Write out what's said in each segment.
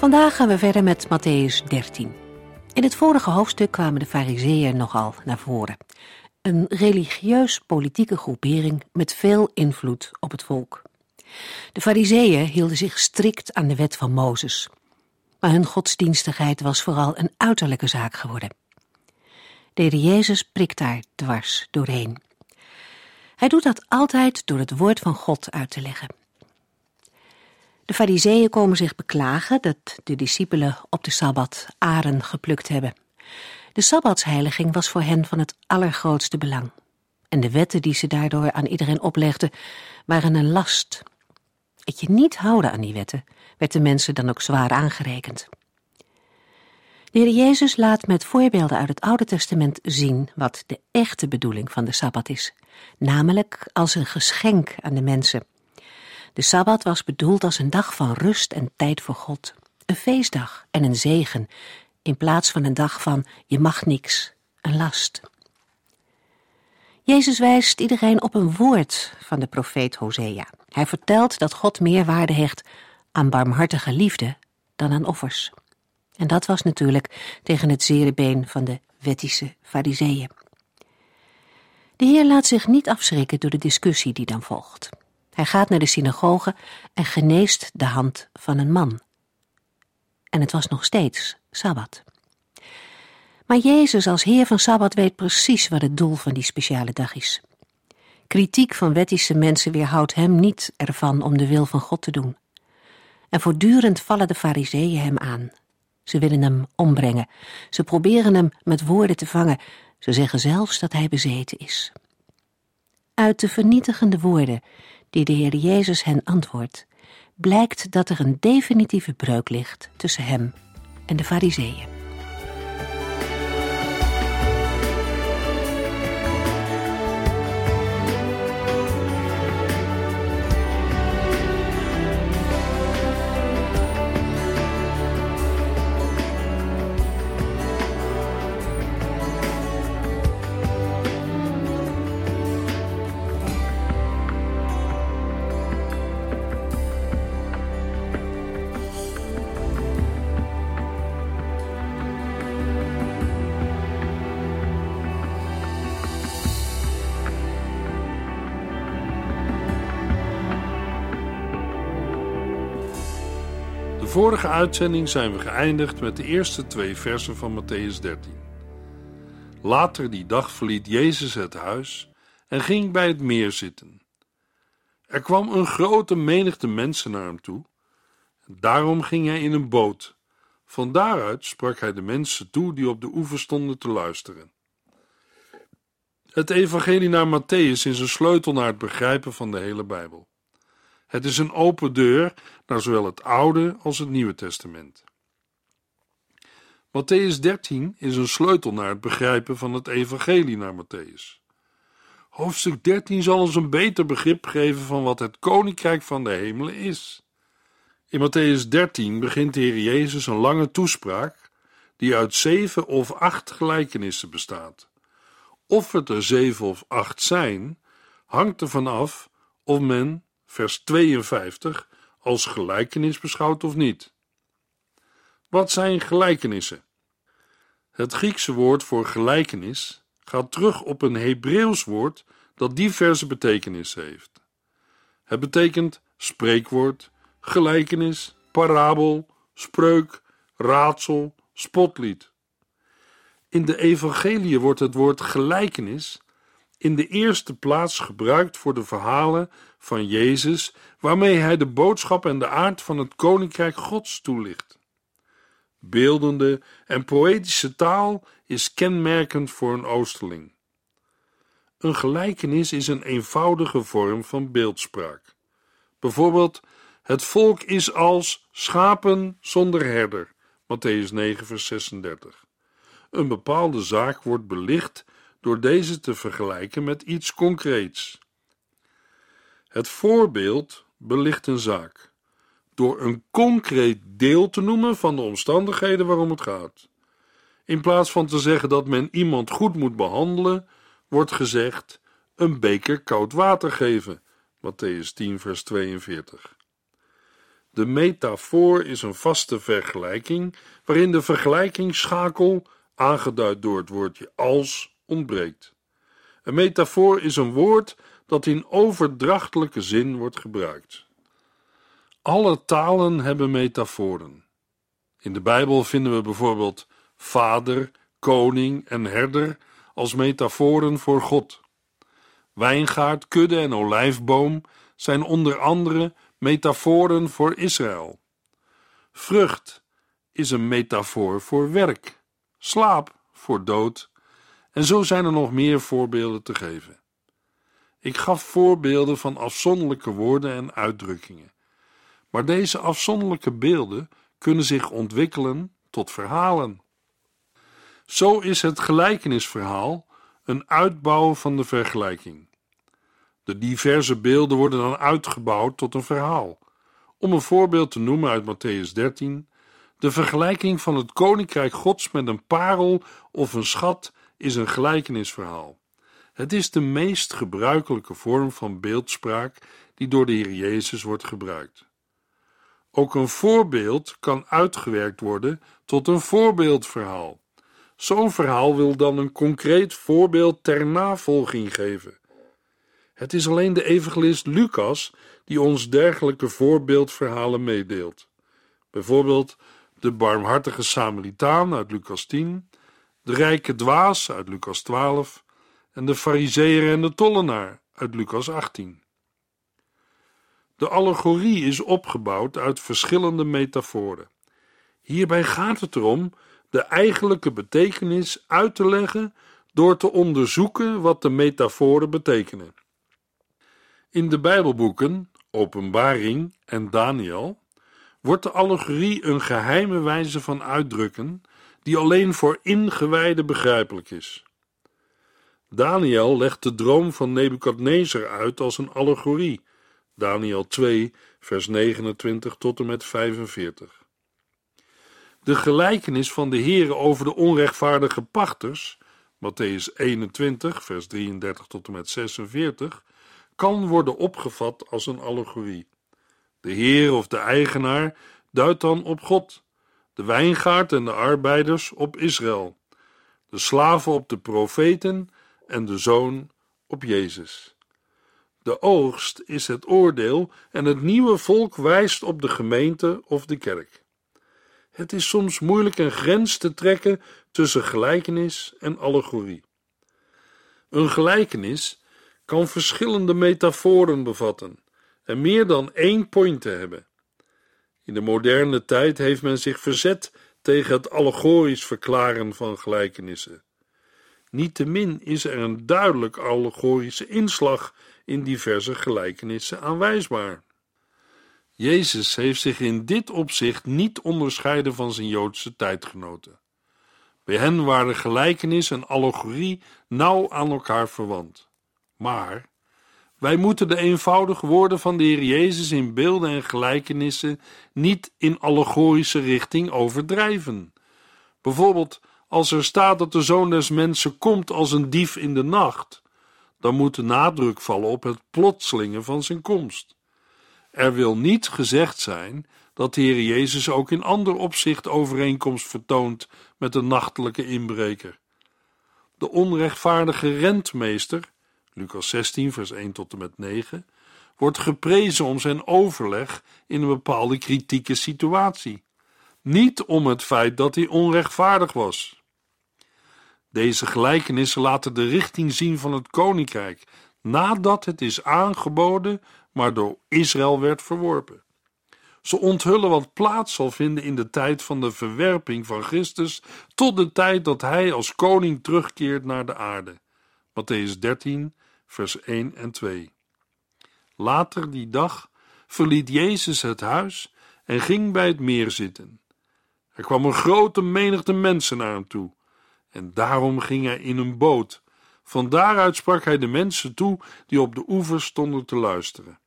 Vandaag gaan we verder met Matthäus 13. In het vorige hoofdstuk kwamen de fariseeën nogal naar voren. Een religieus-politieke groepering met veel invloed op het volk. De fariseeën hielden zich strikt aan de wet van Mozes. Maar hun godsdienstigheid was vooral een uiterlijke zaak geworden. De Jezus prikt daar dwars doorheen. Hij doet dat altijd door het woord van God uit te leggen. De fariseeën komen zich beklagen dat de discipelen op de Sabbat aren geplukt hebben. De Sabbatsheiliging was voor hen van het allergrootste belang. En de wetten die ze daardoor aan iedereen oplegden, waren een last. Het je niet houden aan die wetten, werd de mensen dan ook zwaar aangerekend. De Heer Jezus laat met voorbeelden uit het Oude Testament zien wat de echte bedoeling van de Sabbat is, namelijk als een geschenk aan de mensen de Sabbat was bedoeld als een dag van rust en tijd voor God. Een feestdag en een zegen, in plaats van een dag van je mag niks, een last. Jezus wijst iedereen op een woord van de profeet Hosea. Hij vertelt dat God meer waarde hecht aan barmhartige liefde dan aan offers. En dat was natuurlijk tegen het zere been van de wettische fariseeën. De Heer laat zich niet afschrikken door de discussie die dan volgt. Hij gaat naar de synagoge en geneest de hand van een man. En het was nog steeds Sabbat. Maar Jezus als Heer van Sabbat weet precies wat het doel van die speciale dag is. Kritiek van wettische mensen weerhoudt hem niet ervan om de wil van God te doen. En voortdurend vallen de fariseeën hem aan. Ze willen hem ombrengen. Ze proberen hem met woorden te vangen. Ze zeggen zelfs dat hij bezeten is. Uit de vernietigende woorden die de Heer Jezus hen antwoordt, blijkt dat er een definitieve breuk ligt tussen hem en de Fariseeën. Vorige uitzending zijn we geëindigd met de eerste twee versen van Matthäus 13. Later die dag verliet Jezus het huis en ging bij het meer zitten. Er kwam een grote menigte mensen naar hem toe. Daarom ging hij in een boot. Van daaruit sprak hij de mensen toe die op de oever stonden te luisteren. Het evangelie naar Matthäus is een sleutel naar het begrijpen van de hele Bijbel. Het is een open deur naar zowel het Oude als het Nieuwe Testament. Matthäus 13 is een sleutel naar het begrijpen van het Evangelie naar Matthäus. Hoofdstuk 13 zal ons een beter begrip geven van wat het Koninkrijk van de Hemelen is. In Matthäus 13 begint de Heer Jezus een lange toespraak die uit zeven of acht gelijkenissen bestaat. Of het er zeven of acht zijn, hangt ervan af of men vers 52, als gelijkenis beschouwt of niet. Wat zijn gelijkenissen? Het Griekse woord voor gelijkenis gaat terug op een Hebreeuws woord dat diverse betekenissen heeft. Het betekent spreekwoord, gelijkenis, parabel, spreuk, raadsel, spotlied. In de evangelie wordt het woord gelijkenis in de eerste plaats gebruikt voor de verhalen van Jezus, waarmee hij de boodschap en de aard van het koninkrijk Gods toelicht. Beeldende en poëtische taal is kenmerkend voor een Oosterling. Een gelijkenis is een eenvoudige vorm van beeldspraak. Bijvoorbeeld, het volk is als schapen zonder herder, Matthäus 9, vers 36. Een bepaalde zaak wordt belicht door deze te vergelijken met iets concreets. Het voorbeeld belicht een zaak door een concreet deel te noemen van de omstandigheden waarom het gaat. In plaats van te zeggen dat men iemand goed moet behandelen, wordt gezegd een beker koud water geven. Matthäus 10, vers 42. De metafoor is een vaste vergelijking waarin de vergelijkingsschakel, aangeduid door het woordje als, ontbreekt. Een metafoor is een woord dat in overdrachtelijke zin wordt gebruikt. Alle talen hebben metaforen. In de Bijbel vinden we bijvoorbeeld vader, koning en herder als metaforen voor God. Wijngaard, kudde en olijfboom zijn onder andere metaforen voor Israël. Vrucht is een metafoor voor werk, slaap voor dood, en zo zijn er nog meer voorbeelden te geven. Ik gaf voorbeelden van afzonderlijke woorden en uitdrukkingen, maar deze afzonderlijke beelden kunnen zich ontwikkelen tot verhalen. Zo is het gelijkenisverhaal een uitbouw van de vergelijking. De diverse beelden worden dan uitgebouwd tot een verhaal. Om een voorbeeld te noemen uit Matthäus 13, de vergelijking van het koninkrijk Gods met een parel of een schat is een gelijkenisverhaal. Het is de meest gebruikelijke vorm van beeldspraak die door de Heer Jezus wordt gebruikt. Ook een voorbeeld kan uitgewerkt worden tot een voorbeeldverhaal. Zo'n verhaal wil dan een concreet voorbeeld ter navolging geven. Het is alleen de evangelist Lucas die ons dergelijke voorbeeldverhalen meedeelt. Bijvoorbeeld de barmhartige Samaritaan uit Lucas 10, de rijke dwaas uit Lucas 12 en de fariseer en de tollenaar uit Lucas 18. De allegorie is opgebouwd uit verschillende metaforen. Hierbij gaat het erom de eigenlijke betekenis uit te leggen door te onderzoeken wat de metaforen betekenen. In de Bijbelboeken, Openbaring en Daniel, wordt de allegorie een geheime wijze van uitdrukken die alleen voor ingewijden begrijpelijk is. Daniel legt de droom van Nebukadnezar uit als een allegorie. Daniel 2, vers 29 tot en met 45. De gelijkenis van de Heere over de onrechtvaardige pachters, Matthäus 21, vers 33 tot en met 46, kan worden opgevat als een allegorie. De Heer of de eigenaar duidt dan op God, de wijngaard en de arbeiders op Israël, de slaven op de profeten en de zoon op Jezus. De oogst is het oordeel en het nieuwe volk wijst op de gemeente of de kerk. Het is soms moeilijk een grens te trekken tussen gelijkenis en allegorie. Een gelijkenis kan verschillende metaforen bevatten en meer dan één point te hebben. In de moderne tijd heeft men zich verzet tegen het allegorisch verklaren van gelijkenissen. Niettemin is er een duidelijk allegorische inslag in diverse gelijkenissen aanwijsbaar. Jezus heeft zich in dit opzicht niet onderscheiden van zijn Joodse tijdgenoten. Bij hen waren gelijkenis en allegorie nauw aan elkaar verwant. Maar wij moeten de eenvoudige woorden van de Heer Jezus in beelden en gelijkenissen niet in allegorische richting overdrijven. Bijvoorbeeld, als er staat dat de zoon des mensen komt als een dief in de nacht, dan moet de nadruk vallen op het plotselinge van zijn komst. Er wil niet gezegd zijn dat de Heer Jezus ook in ander opzicht overeenkomst vertoont met de nachtelijke inbreker. De onrechtvaardige rentmeester, Lucas 16, vers 1 tot en met 9, wordt geprezen om zijn overleg in een bepaalde kritieke situatie, niet om het feit dat hij onrechtvaardig was. Deze gelijkenissen laten de richting zien van het koninkrijk nadat het is aangeboden maar door Israël werd verworpen. Ze onthullen wat plaats zal vinden in de tijd van de verwerping van Christus tot de tijd dat hij als koning terugkeert naar de aarde. Matthäus 13, vers 1 en 2. Later die dag verliet Jezus het huis en ging bij het meer zitten. Er kwam een grote menigte mensen naar hem toe, en daarom ging hij in een boot. Van daaruit sprak hij de mensen toe die op de oevers stonden te luisteren.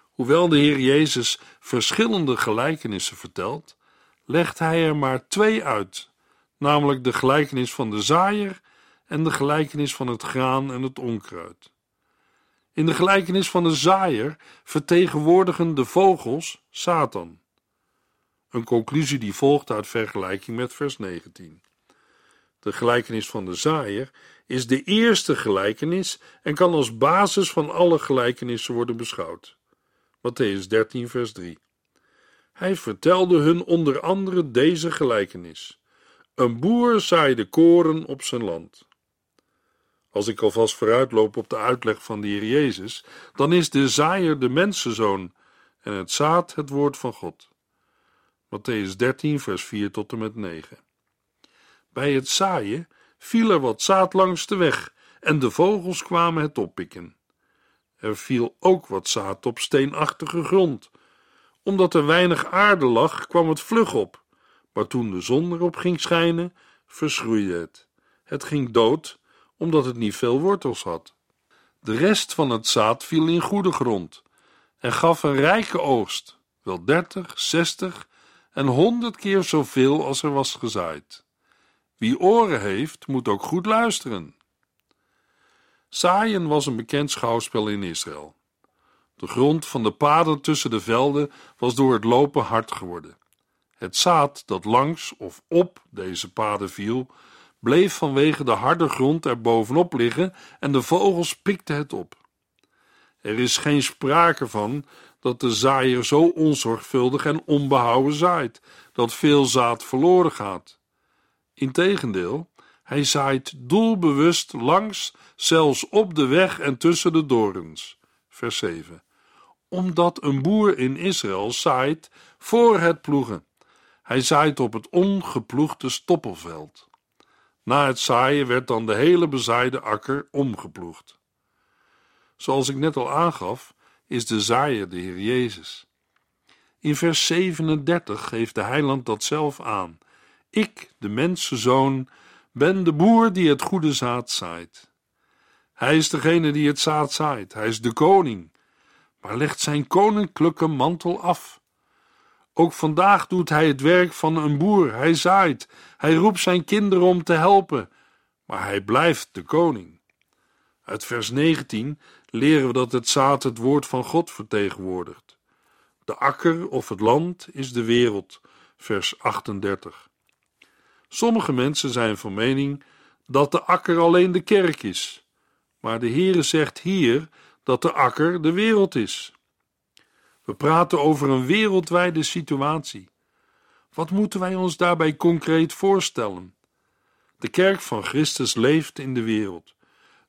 Hoewel de Heer Jezus verschillende gelijkenissen vertelt, legt hij er maar twee uit, namelijk de gelijkenis van de zaaier en de gelijkenis van het graan en het onkruid. In de gelijkenis van de zaaier vertegenwoordigen de vogels Satan. Een conclusie die volgt uit vergelijking met vers 19. De gelijkenis van de zaaier is de eerste gelijkenis en kan als basis van alle gelijkenissen worden beschouwd. Matthäus 13, vers 3. Hij vertelde hun onder andere deze gelijkenis: Een boer zaaide koren op zijn land. Als ik alvast vooruitloop op de uitleg van de Heer Jezus, dan is de zaaier de mensenzoon en het zaad het woord van God. Matthäus 13, vers 4 tot en met 9. Bij het zaaien viel er wat zaad langs de weg en de vogels kwamen het oppikken. Er viel ook wat zaad op steenachtige grond. Omdat er weinig aarde lag, kwam het vlug op, maar toen de zon erop ging schijnen, verschroeide het. Het ging dood, omdat het niet veel wortels had. De rest van het zaad viel in goede grond en gaf een rijke oogst, wel dertig, zestig en honderd keer zoveel als er was gezaaid. Wie oren heeft, moet ook goed luisteren. Zaaien was een bekend schouwspel in Israël. De grond van de paden tussen de velden was door het lopen hard geworden. Het zaad dat langs of op deze paden viel, bleef vanwege de harde grond er bovenop liggen en de vogels pikten het op. Er is geen sprake van dat de zaaier zo onzorgvuldig en onbehouden zaait dat veel zaad verloren gaat. Integendeel, hij zaait doelbewust langs, zelfs op de weg en tussen de dorens. Vers 7. Omdat een boer in Israël zaait voor het ploegen. Hij zaait op het ongeploegde stoppelveld. Na het zaaien werd dan de hele bezaaide akker omgeploegd. Zoals ik net al aangaf, is de zaaier de Heer Jezus. In vers 37 geeft de heiland dat zelf aan. Ik, de mensenzoon, ben de boer die het goede zaad zaait. Hij is degene die het zaad zaait, hij is de koning, maar legt zijn koninklijke mantel af. Ook vandaag doet hij het werk van een boer, hij zaait, hij roept zijn kinderen om te helpen, maar hij blijft de koning. Uit vers 19 leren we dat het zaad het woord van God vertegenwoordigt. De akker of het land is de wereld, vers 38. Sommige mensen zijn van mening dat de akker alleen de kerk is, maar de Heere zegt hier dat de akker de wereld is. We praten over een wereldwijde situatie. Wat moeten wij ons daarbij concreet voorstellen? De kerk van Christus leeft in de wereld.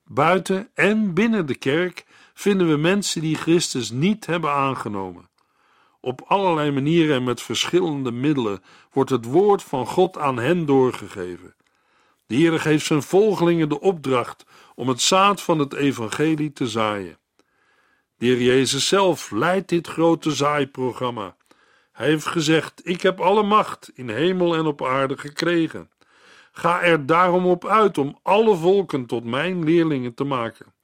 Buiten en binnen de kerk vinden we mensen die Christus niet hebben aangenomen. Op allerlei manieren en met verschillende middelen wordt het woord van God aan hen doorgegeven. De Heer geeft zijn volgelingen de opdracht om het zaad van het evangelie te zaaien. De Heer Jezus zelf leidt dit grote zaaiprogramma. Hij heeft gezegd: Ik heb alle macht in hemel en op aarde gekregen. Ga er daarom op uit om alle volken tot mijn leerlingen te maken.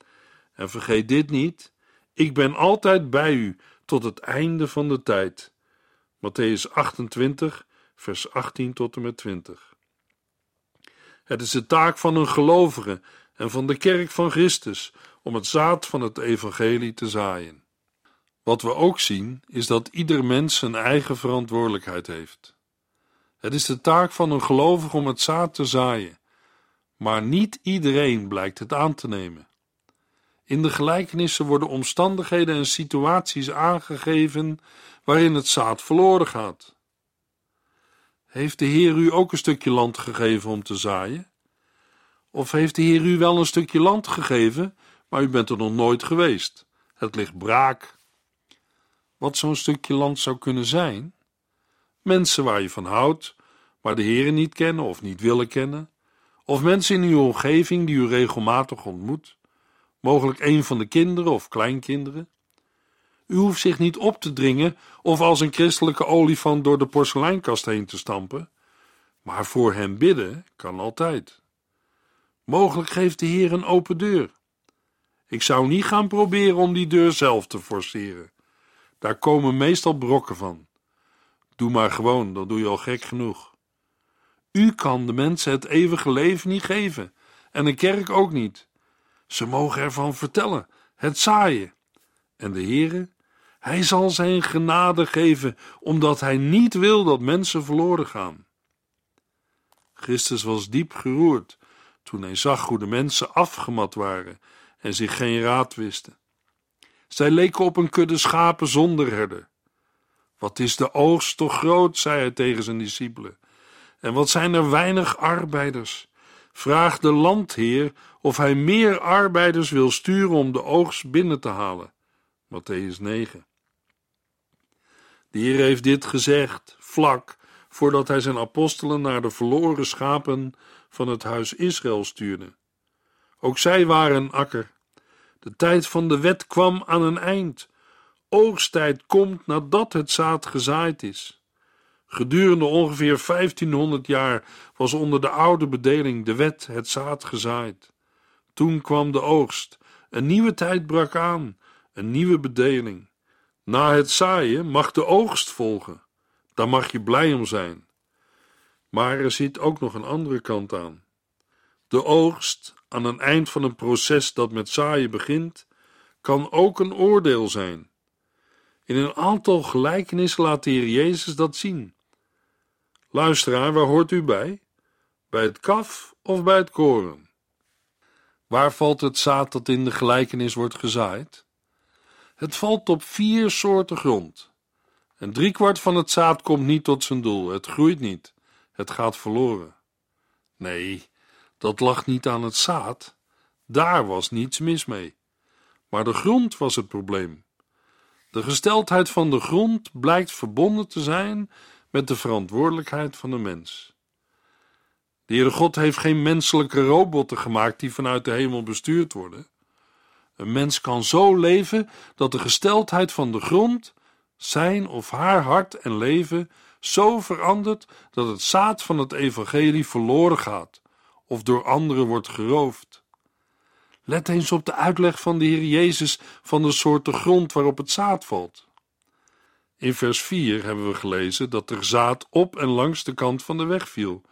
En vergeet dit niet: ik ben altijd bij u tot het einde van de tijd. Matthäus 28, vers 18 tot en met 20. Het is de taak van een gelovige en van de kerk van Christus om het zaad van het evangelie te zaaien. Wat we ook zien is dat ieder mens zijn eigen verantwoordelijkheid heeft. Het is de taak van een gelovige om het zaad te zaaien, maar niet iedereen blijkt het aan te nemen. In de gelijkenissen worden omstandigheden en situaties aangegeven waarin het zaad verloren gaat. Heeft de Heer u ook een stukje land gegeven om te zaaien? Of heeft de Heer u wel een stukje land gegeven, maar u bent er nog nooit geweest? Het ligt braak. Wat zo'n stukje land zou kunnen zijn? Mensen waar je van houdt, maar de Heer niet kennen of niet willen kennen, of mensen in uw omgeving die u regelmatig ontmoet mogelijk een van de kinderen of kleinkinderen. U hoeft zich niet op te dringen of als een christelijke olifant door de porseleinkast heen te stampen, maar voor hem bidden kan altijd. Mogelijk geeft de Heer een open deur. Ik zou niet gaan proberen om die deur zelf te forceren. Daar komen meestal brokken van. Doe maar gewoon, dan doe je al gek genoeg. U kan de mensen het eeuwige leven niet geven, en de kerk ook niet. Ze mogen ervan vertellen, het zaaien. En de Heere, hij zal zijn genade geven, omdat hij niet wil dat mensen verloren gaan. Christus was diep geroerd toen hij zag hoe de mensen afgemat waren en zich geen raad wisten. Zij leken op een kudde schapen zonder herder. Wat is de oogst toch groot, zei hij tegen zijn discipelen. En wat zijn er weinig arbeiders. Vraag de landheer of hij meer arbeiders wil sturen om de oogst binnen te halen. Matthäus 9. De Heer heeft dit gezegd, vlak voordat hij zijn apostelen naar de verloren schapen van het huis Israël stuurde. Ook zij waren een akker. De tijd van de wet kwam aan een eind. Oogsttijd komt nadat het zaad gezaaid is. Gedurende ongeveer 1500 jaar was onder de oude bedeling de wet het zaad gezaaid. Toen kwam de oogst. Een nieuwe tijd brak aan, een nieuwe bedeling. Na het zaaien mag de oogst volgen. Daar mag je blij om zijn. Maar er zit ook nog een andere kant aan. De oogst, aan een eind van een proces dat met zaaien begint, kan ook een oordeel zijn. In een aantal gelijkenissen laat de Heer Jezus dat zien. Luisteraar, waar hoort u bij? Bij het kaf of bij het koren? Waar valt het zaad dat in de gelijkenis wordt gezaaid? Het valt op vier soorten grond. En driekwart van het zaad komt niet tot zijn doel. Het groeit niet. Het gaat verloren. Nee, dat lag niet aan het zaad. Daar was niets mis mee. Maar de grond was het probleem. De gesteldheid van de grond blijkt verbonden te zijn met de verantwoordelijkheid van de mens. De Heere God heeft geen menselijke robotten gemaakt die vanuit de hemel bestuurd worden. Een mens kan zo leven dat de gesteldheid van de grond, zijn of haar hart en leven, zo verandert dat het zaad van het evangelie verloren gaat of door anderen wordt geroofd. Let eens op de uitleg van de Heer Jezus van de soorten grond waarop het zaad valt. In vers 4 hebben we gelezen dat er zaad op en langs de kant van de weg viel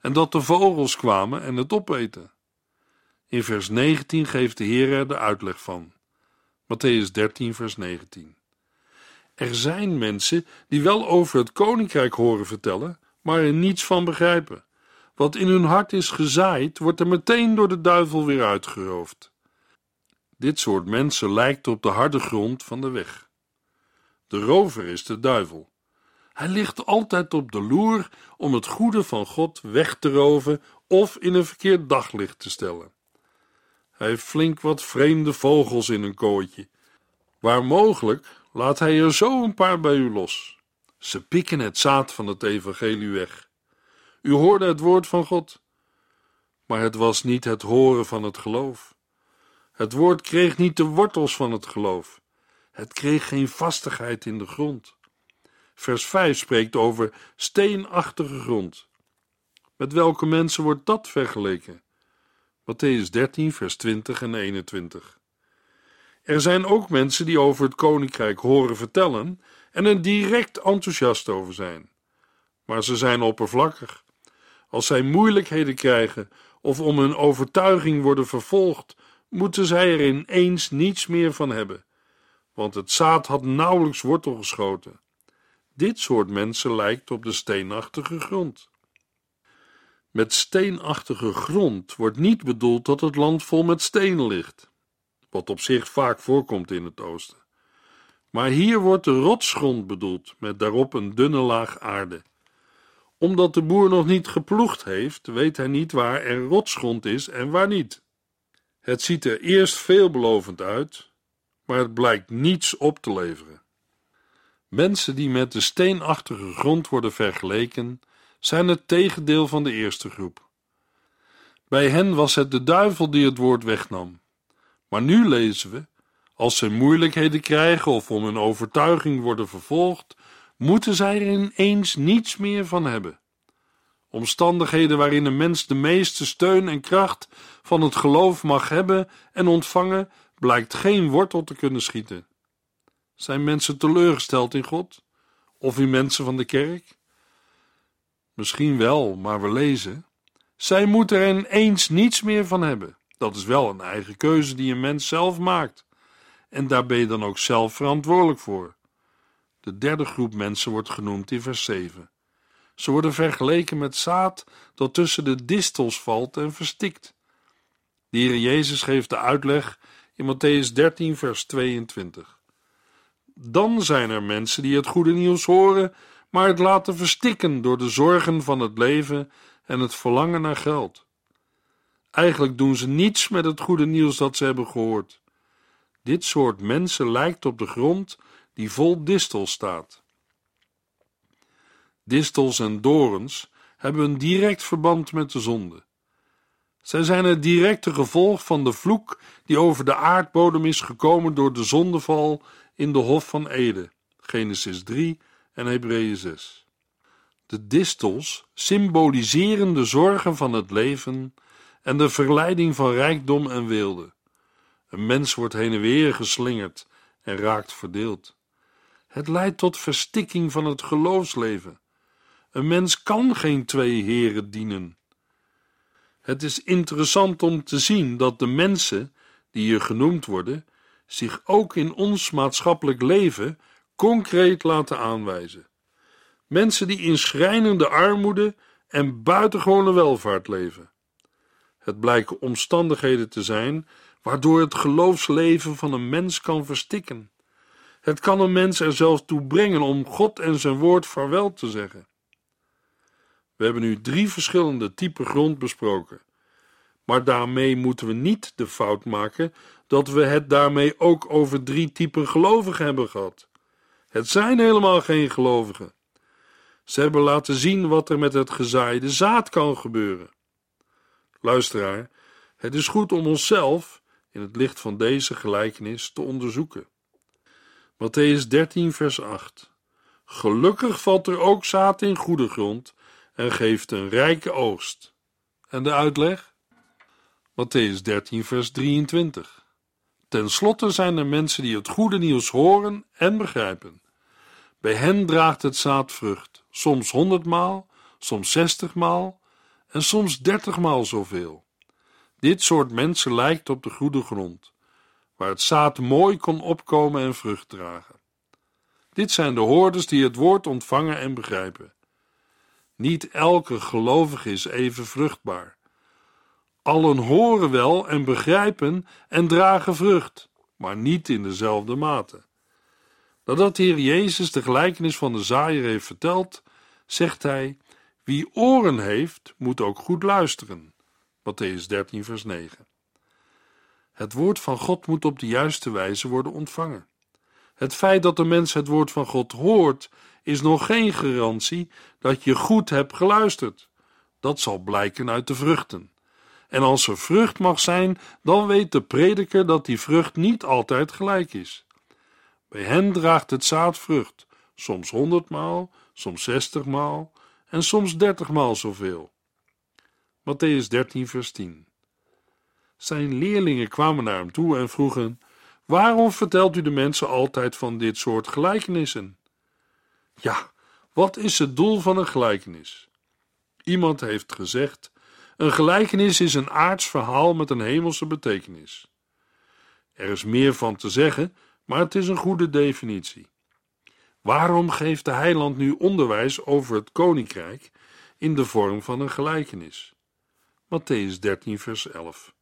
en dat de vogels kwamen en het opeten. In vers 19 geeft de Heer er de uitleg van. Matthäus 13, vers 19. Er zijn mensen die wel over het koninkrijk horen vertellen, maar er niets van begrijpen. Wat in hun hart is gezaaid, wordt er meteen door de duivel weer uitgeroofd. Dit soort mensen lijkt op de harde grond van de weg. De rover is de duivel. Hij ligt altijd op de loer om het goede van God weg te roven of in een verkeerd daglicht te stellen. Hij heeft flink wat vreemde vogels in een kooitje. Waar mogelijk laat hij er zo een paar bij u los. Ze pikken het zaad van het evangelie weg. U hoorde het woord van God, maar het was niet het horen van het geloof. Het woord kreeg niet de wortels van het geloof. Het kreeg geen vastigheid in de grond. Vers 5 spreekt over steenachtige grond. Met welke mensen wordt dat vergeleken? Matthäus 13, vers 20 en 21. Er zijn ook mensen die over het koninkrijk horen vertellen en er direct enthousiast over zijn. Maar ze zijn oppervlakkig. Als zij moeilijkheden krijgen of om hun overtuiging worden vervolgd, moeten zij er ineens niets meer van hebben, want het zaad had nauwelijks wortel geschoten. Dit soort mensen lijkt op de steenachtige grond. Met steenachtige grond wordt niet bedoeld dat het land vol met stenen ligt, wat op zich vaak voorkomt in het oosten. Maar hier wordt de rotsgrond bedoeld, met daarop een dunne laag aarde. Omdat de boer nog niet geploegd heeft, weet hij niet waar er rotsgrond is en waar niet. Het ziet er eerst veelbelovend uit, maar het blijkt niets op te leveren. Mensen die met de steenachtige grond worden vergeleken, zijn het tegendeel van de eerste groep. Bij hen was het de duivel die het woord wegnam. Maar nu lezen we: Als ze moeilijkheden krijgen of om hun overtuiging worden vervolgd, moeten zij er ineens niets meer van hebben. Omstandigheden waarin een mens de meeste steun en kracht van het geloof mag hebben en ontvangen, blijkt geen wortel te kunnen schieten. Zijn mensen teleurgesteld in God? Of in mensen van de kerk? Misschien wel, maar we lezen: zij moeten er ineens niets meer van hebben. Dat is wel een eigen keuze die een mens zelf maakt. En daar ben je dan ook zelf verantwoordelijk voor. De derde groep mensen wordt genoemd in vers 7. Ze worden vergeleken met zaad dat tussen de distels valt en verstikt. De Heer Jezus geeft de uitleg in Matthäus 13, vers 22. Dan zijn er mensen die het goede nieuws horen, maar het laten verstikken door de zorgen van het leven en het verlangen naar geld. Eigenlijk doen ze niets met het goede nieuws dat ze hebben gehoord. Dit soort mensen lijkt op de grond die vol distels staat. Distels en dorens hebben een direct verband met de zonde. Zij zijn het directe gevolg van de vloek die over de aardbodem is gekomen door de zondeval in de Hof van Ede, Genesis 3 en Hebreeën 6. De distels symboliseren de zorgen van het leven en de verleiding van rijkdom en weelde. Een mens wordt heen en weer geslingerd en raakt verdeeld. Het leidt tot verstikking van het geloofsleven. Een mens kan geen twee heren dienen. Het is interessant om te zien dat de mensen die hier genoemd worden, zich ook in ons maatschappelijk leven concreet laten aanwijzen. Mensen die in schrijnende armoede en buitengewone welvaart leven. Het blijken omstandigheden te zijn waardoor het geloofsleven van een mens kan verstikken. Het kan een mens er zelfs toe brengen om God en zijn woord vaarwel te zeggen. We hebben nu drie verschillende typen grond besproken. Maar daarmee moeten we niet de fout maken dat we het daarmee ook over drie typen gelovigen hebben gehad. Het zijn helemaal geen gelovigen. Ze hebben laten zien wat er met het gezaaide zaad kan gebeuren. Luisteraar, het is goed om onszelf, in het licht van deze gelijkenis, te onderzoeken. Matthäus 13, vers 8. Gelukkig valt er ook zaad in goede grond en geeft een rijke oogst. En de uitleg? Matthäus 13, vers 23. Ten slotte zijn er mensen die het goede nieuws horen en begrijpen. Bij hen draagt het zaad vrucht, soms honderdmaal, soms zestigmaal en soms dertigmaal zoveel. Dit soort mensen lijkt op de goede grond, waar het zaad mooi kon opkomen en vrucht dragen. Dit zijn de hoorders die het woord ontvangen en begrijpen. Niet elke gelovige is even vruchtbaar. Allen horen wel en begrijpen en dragen vrucht, maar niet in dezelfde mate. Nadat de Heer Jezus de gelijkenis van de zaaier heeft verteld, zegt hij: Wie oren heeft, moet ook goed luisteren. Matthäus 13, vers 9. Het woord van God moet op de juiste wijze worden ontvangen. Het feit dat de mens het woord van God hoort, is nog geen garantie dat je goed hebt geluisterd. Dat zal blijken uit de vruchten. En als er vrucht mag zijn, dan weet de prediker dat die vrucht niet altijd gelijk is. Bij hen draagt het zaad vrucht, soms honderdmaal, soms zestigmaal en soms dertigmaal zoveel. Matthäus 13, vers 10. Zijn leerlingen kwamen naar hem toe en vroegen: Waarom vertelt u de mensen altijd van dit soort gelijkenissen? Ja, wat is het doel van een gelijkenis? Iemand heeft gezegd: een gelijkenis is een aards verhaal met een hemelse betekenis. Er is meer van te zeggen, maar het is een goede definitie. Waarom geeft de heiland nu onderwijs over het koninkrijk in de vorm van een gelijkenis? Matthäus 13, vers 11.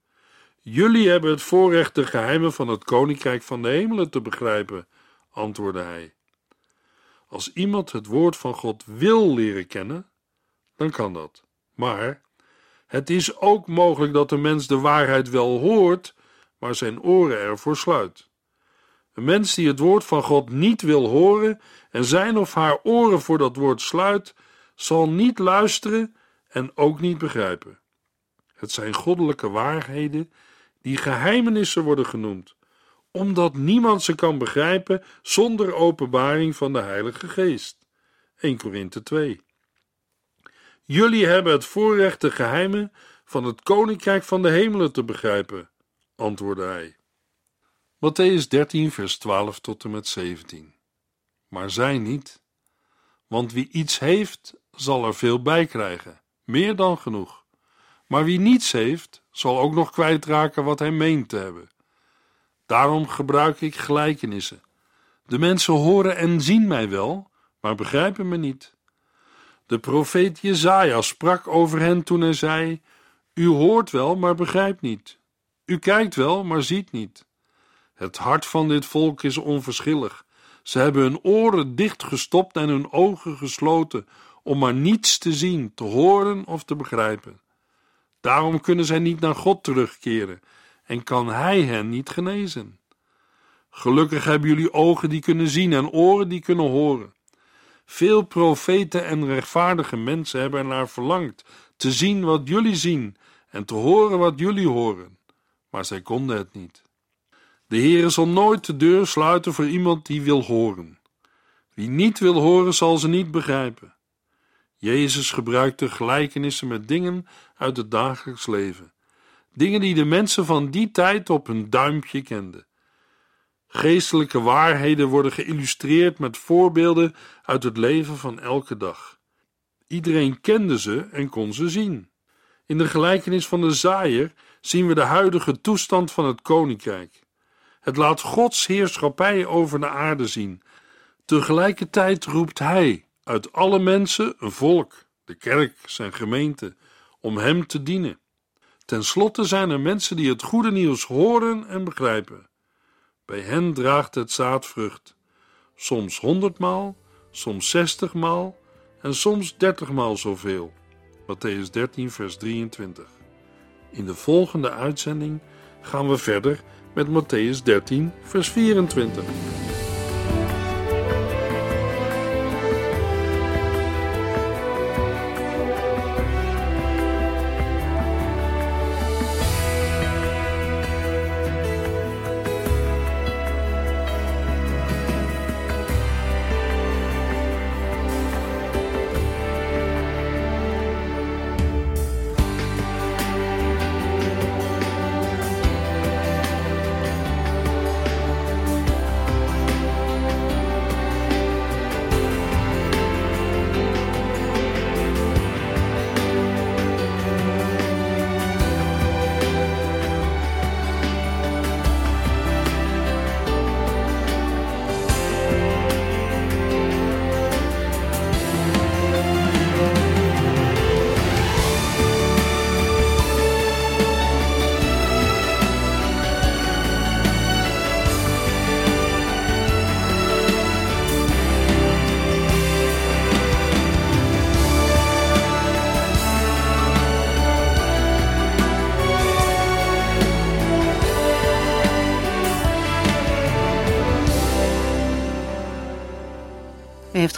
Jullie hebben het voorrecht de geheimen van het koninkrijk van de hemelen te begrijpen, antwoordde hij. Als iemand het woord van God wil leren kennen, dan kan dat. Maar het is ook mogelijk dat de mens de waarheid wel hoort, maar zijn oren ervoor sluit. Een mens die het woord van God niet wil horen en zijn of haar oren voor dat woord sluit, zal niet luisteren en ook niet begrijpen. Het zijn goddelijke waarheden die geheimenissen worden genoemd, omdat niemand ze kan begrijpen zonder openbaring van de Heilige Geest. 1 Korinthe 2. Jullie hebben het voorrecht de geheimen van het koninkrijk van de hemelen te begrijpen, antwoordde hij. Matthäus 13, vers 12 tot en met 17. Maar zij niet, want wie iets heeft, zal er veel bij krijgen, meer dan genoeg. Maar wie niets heeft, zal ook nog kwijtraken wat hij meent te hebben. Daarom gebruik ik gelijkenissen. De mensen horen en zien mij wel, maar begrijpen me niet. De profeet Jezaja sprak over hen toen hij zei: U hoort wel, maar begrijpt niet. U kijkt wel, maar ziet niet. Het hart van dit volk is onverschillig. Ze hebben hun oren dichtgestopt en hun ogen gesloten om maar niets te zien, te horen of te begrijpen. Daarom kunnen zij niet naar God terugkeren en kan Hij hen niet genezen. Gelukkig hebben jullie ogen die kunnen zien en oren die kunnen horen. Veel profeten en rechtvaardige mensen hebben ernaar verlangd te zien wat jullie zien en te horen wat jullie horen, maar zij konden het niet. De Heere zal nooit de deur sluiten voor iemand die wil horen. Wie niet wil horen, zal ze niet begrijpen. Jezus gebruikte gelijkenissen met dingen uit het dagelijks leven, dingen die de mensen van die tijd op hun duimpje kenden. Geestelijke waarheden worden geïllustreerd met voorbeelden uit het leven van elke dag. Iedereen kende ze en kon ze zien. In de gelijkenis van de zaaier zien we de huidige toestand van het koninkrijk. Het laat Gods heerschappij over de aarde zien. Tegelijkertijd roept Hij uit alle mensen een volk, de kerk, zijn gemeente, om Hem te dienen. Ten slotte zijn er mensen die het goede nieuws horen en begrijpen. Bij hen draagt het zaad vrucht, soms honderdmaal, soms zestigmaal en soms dertigmaal zoveel. Matthäus 13, vers 23. In de volgende uitzending gaan we verder met Matthäus 13, vers 24.